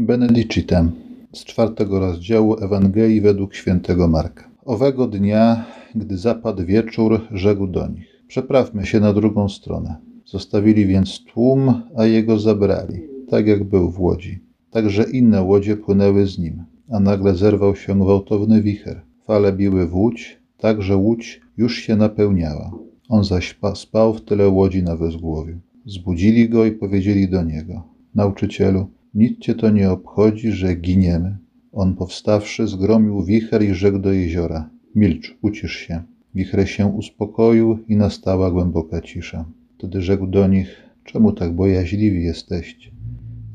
Benedicitem z czwartego rozdziału Ewangelii według świętego Marka. Owego dnia, gdy zapadł wieczór, rzekł do nich: Przeprawmy się na drugą stronę. Zostawili więc tłum, a jego zabrali, tak jak był w łodzi. Także inne łodzie płynęły z nim, a nagle zerwał się gwałtowny wicher. Fale biły w łódź, tak że łódź już się napełniała. On zaś spał w tyle łodzi na wezgłowiu. Zbudzili go i powiedzieli do niego: Nauczycielu, nic cię to nie obchodzi, że giniemy. On powstawszy, zgromił wicher i rzekł do jeziora: Milcz, ucisz się. Wicher się uspokoił i nastała głęboka cisza. Wtedy rzekł do nich: Czemu tak bojaźliwi jesteście?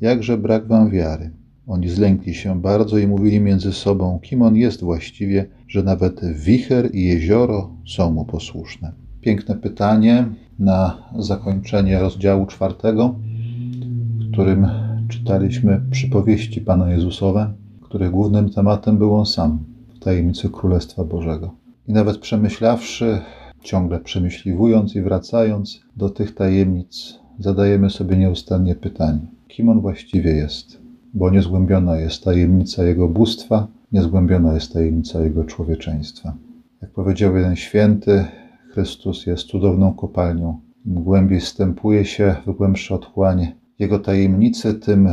Jakże brak wam wiary? Oni zlękli się bardzo i mówili między sobą, kim on jest właściwie, że nawet wicher i jezioro są mu posłuszne. Piękne pytanie na zakończenie rozdziału czwartego, w którym czytaliśmy przypowieści Pana Jezusowe, których głównym tematem był On sam w tajemnicy Królestwa Bożego. I nawet przemyślawszy, ciągle przemyśliwując i wracając do tych tajemnic, zadajemy sobie nieustannie pytanie, kim On właściwie jest, bo niezgłębiona jest tajemnica Jego bóstwa, niezgłębiona jest tajemnica Jego człowieczeństwa. Jak powiedział jeden święty, Chrystus jest cudowną kopalnią. Im głębiej stępuje się w głębsze otchłanie Jego tajemnicy, tym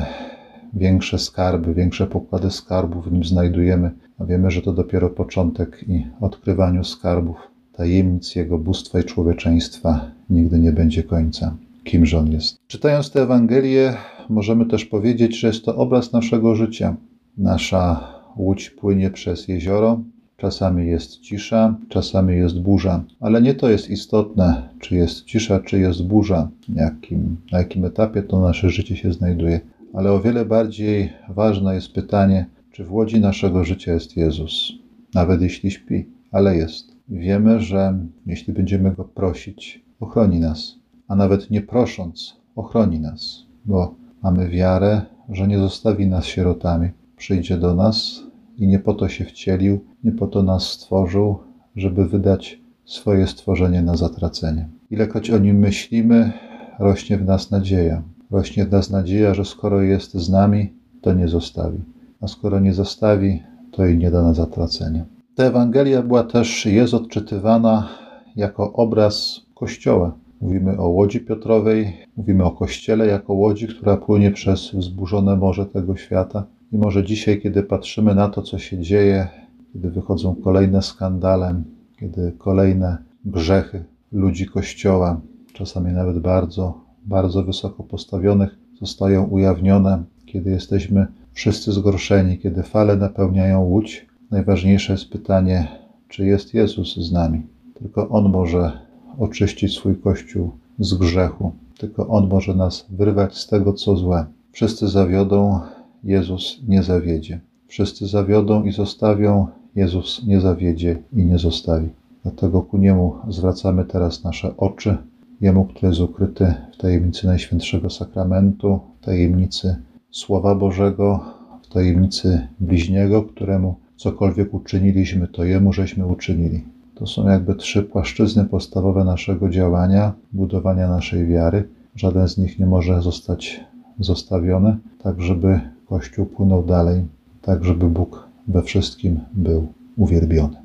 większe skarby, większe pokłady skarbów w nim znajdujemy, a wiemy, że to dopiero początek i odkrywaniu skarbów, tajemnic Jego bóstwa i człowieczeństwa nigdy nie będzie końca. Kimże On jest. Czytając tę Ewangelię, możemy też powiedzieć, że jest to obraz naszego życia. Nasza łódź płynie przez jezioro, Czasami jest cisza, czasami jest burza, ale nie to jest istotne, czy jest cisza, czy jest burza, jakim, na jakim etapie to nasze życie się znajduje. Ale o wiele bardziej ważne jest pytanie, czy w łodzi naszego życia jest Jezus, nawet jeśli śpi, ale jest. Wiemy, że jeśli będziemy Go prosić, ochroni nas, a nawet nie prosząc, ochroni nas, bo mamy wiarę, że nie zostawi nas sierotami. Przyjdzie do nas, i nie po to się wcielił, nie po to nas stworzył, żeby wydać swoje stworzenie na zatracenie. Ilekroć o nim myślimy, rośnie w nas nadzieja. Rośnie w nas nadzieja, że skoro jest z nami, to nie zostawi. A skoro nie zostawi, to i nie da na zatracenie. Ta Ewangelia była też, jest odczytywana jako obraz Kościoła. Mówimy o łodzi Piotrowej, mówimy o Kościele jako łodzi, która płynie przez wzburzone morze tego świata. I może dzisiaj, kiedy patrzymy na to, co się dzieje, kiedy wychodzą kolejne skandale, kiedy kolejne grzechy ludzi Kościoła, czasami nawet bardzo, bardzo wysoko postawionych, zostają ujawnione, kiedy jesteśmy wszyscy zgorszeni, kiedy fale napełniają łódź, najważniejsze jest pytanie, czy jest Jezus z nami. Tylko On może oczyścić swój Kościół z grzechu. Tylko On może nas wyrwać z tego, co złe. Wszyscy zawiodą, Jezus nie zawiedzie. Wszyscy zawiodą i zostawią, Jezus nie zawiedzie i nie zostawi. Dlatego ku Niemu zwracamy teraz nasze oczy, Jemu, który jest ukryty w tajemnicy Najświętszego Sakramentu, w tajemnicy Słowa Bożego, w tajemnicy bliźniego, któremu cokolwiek uczyniliśmy, to Jemu żeśmy uczynili. To są jakby trzy płaszczyzny podstawowe naszego działania, budowania naszej wiary. Żaden z nich nie może zostać zostawiony, tak żeby Kościół płynął dalej, tak żeby Bóg we wszystkim był uwielbiony.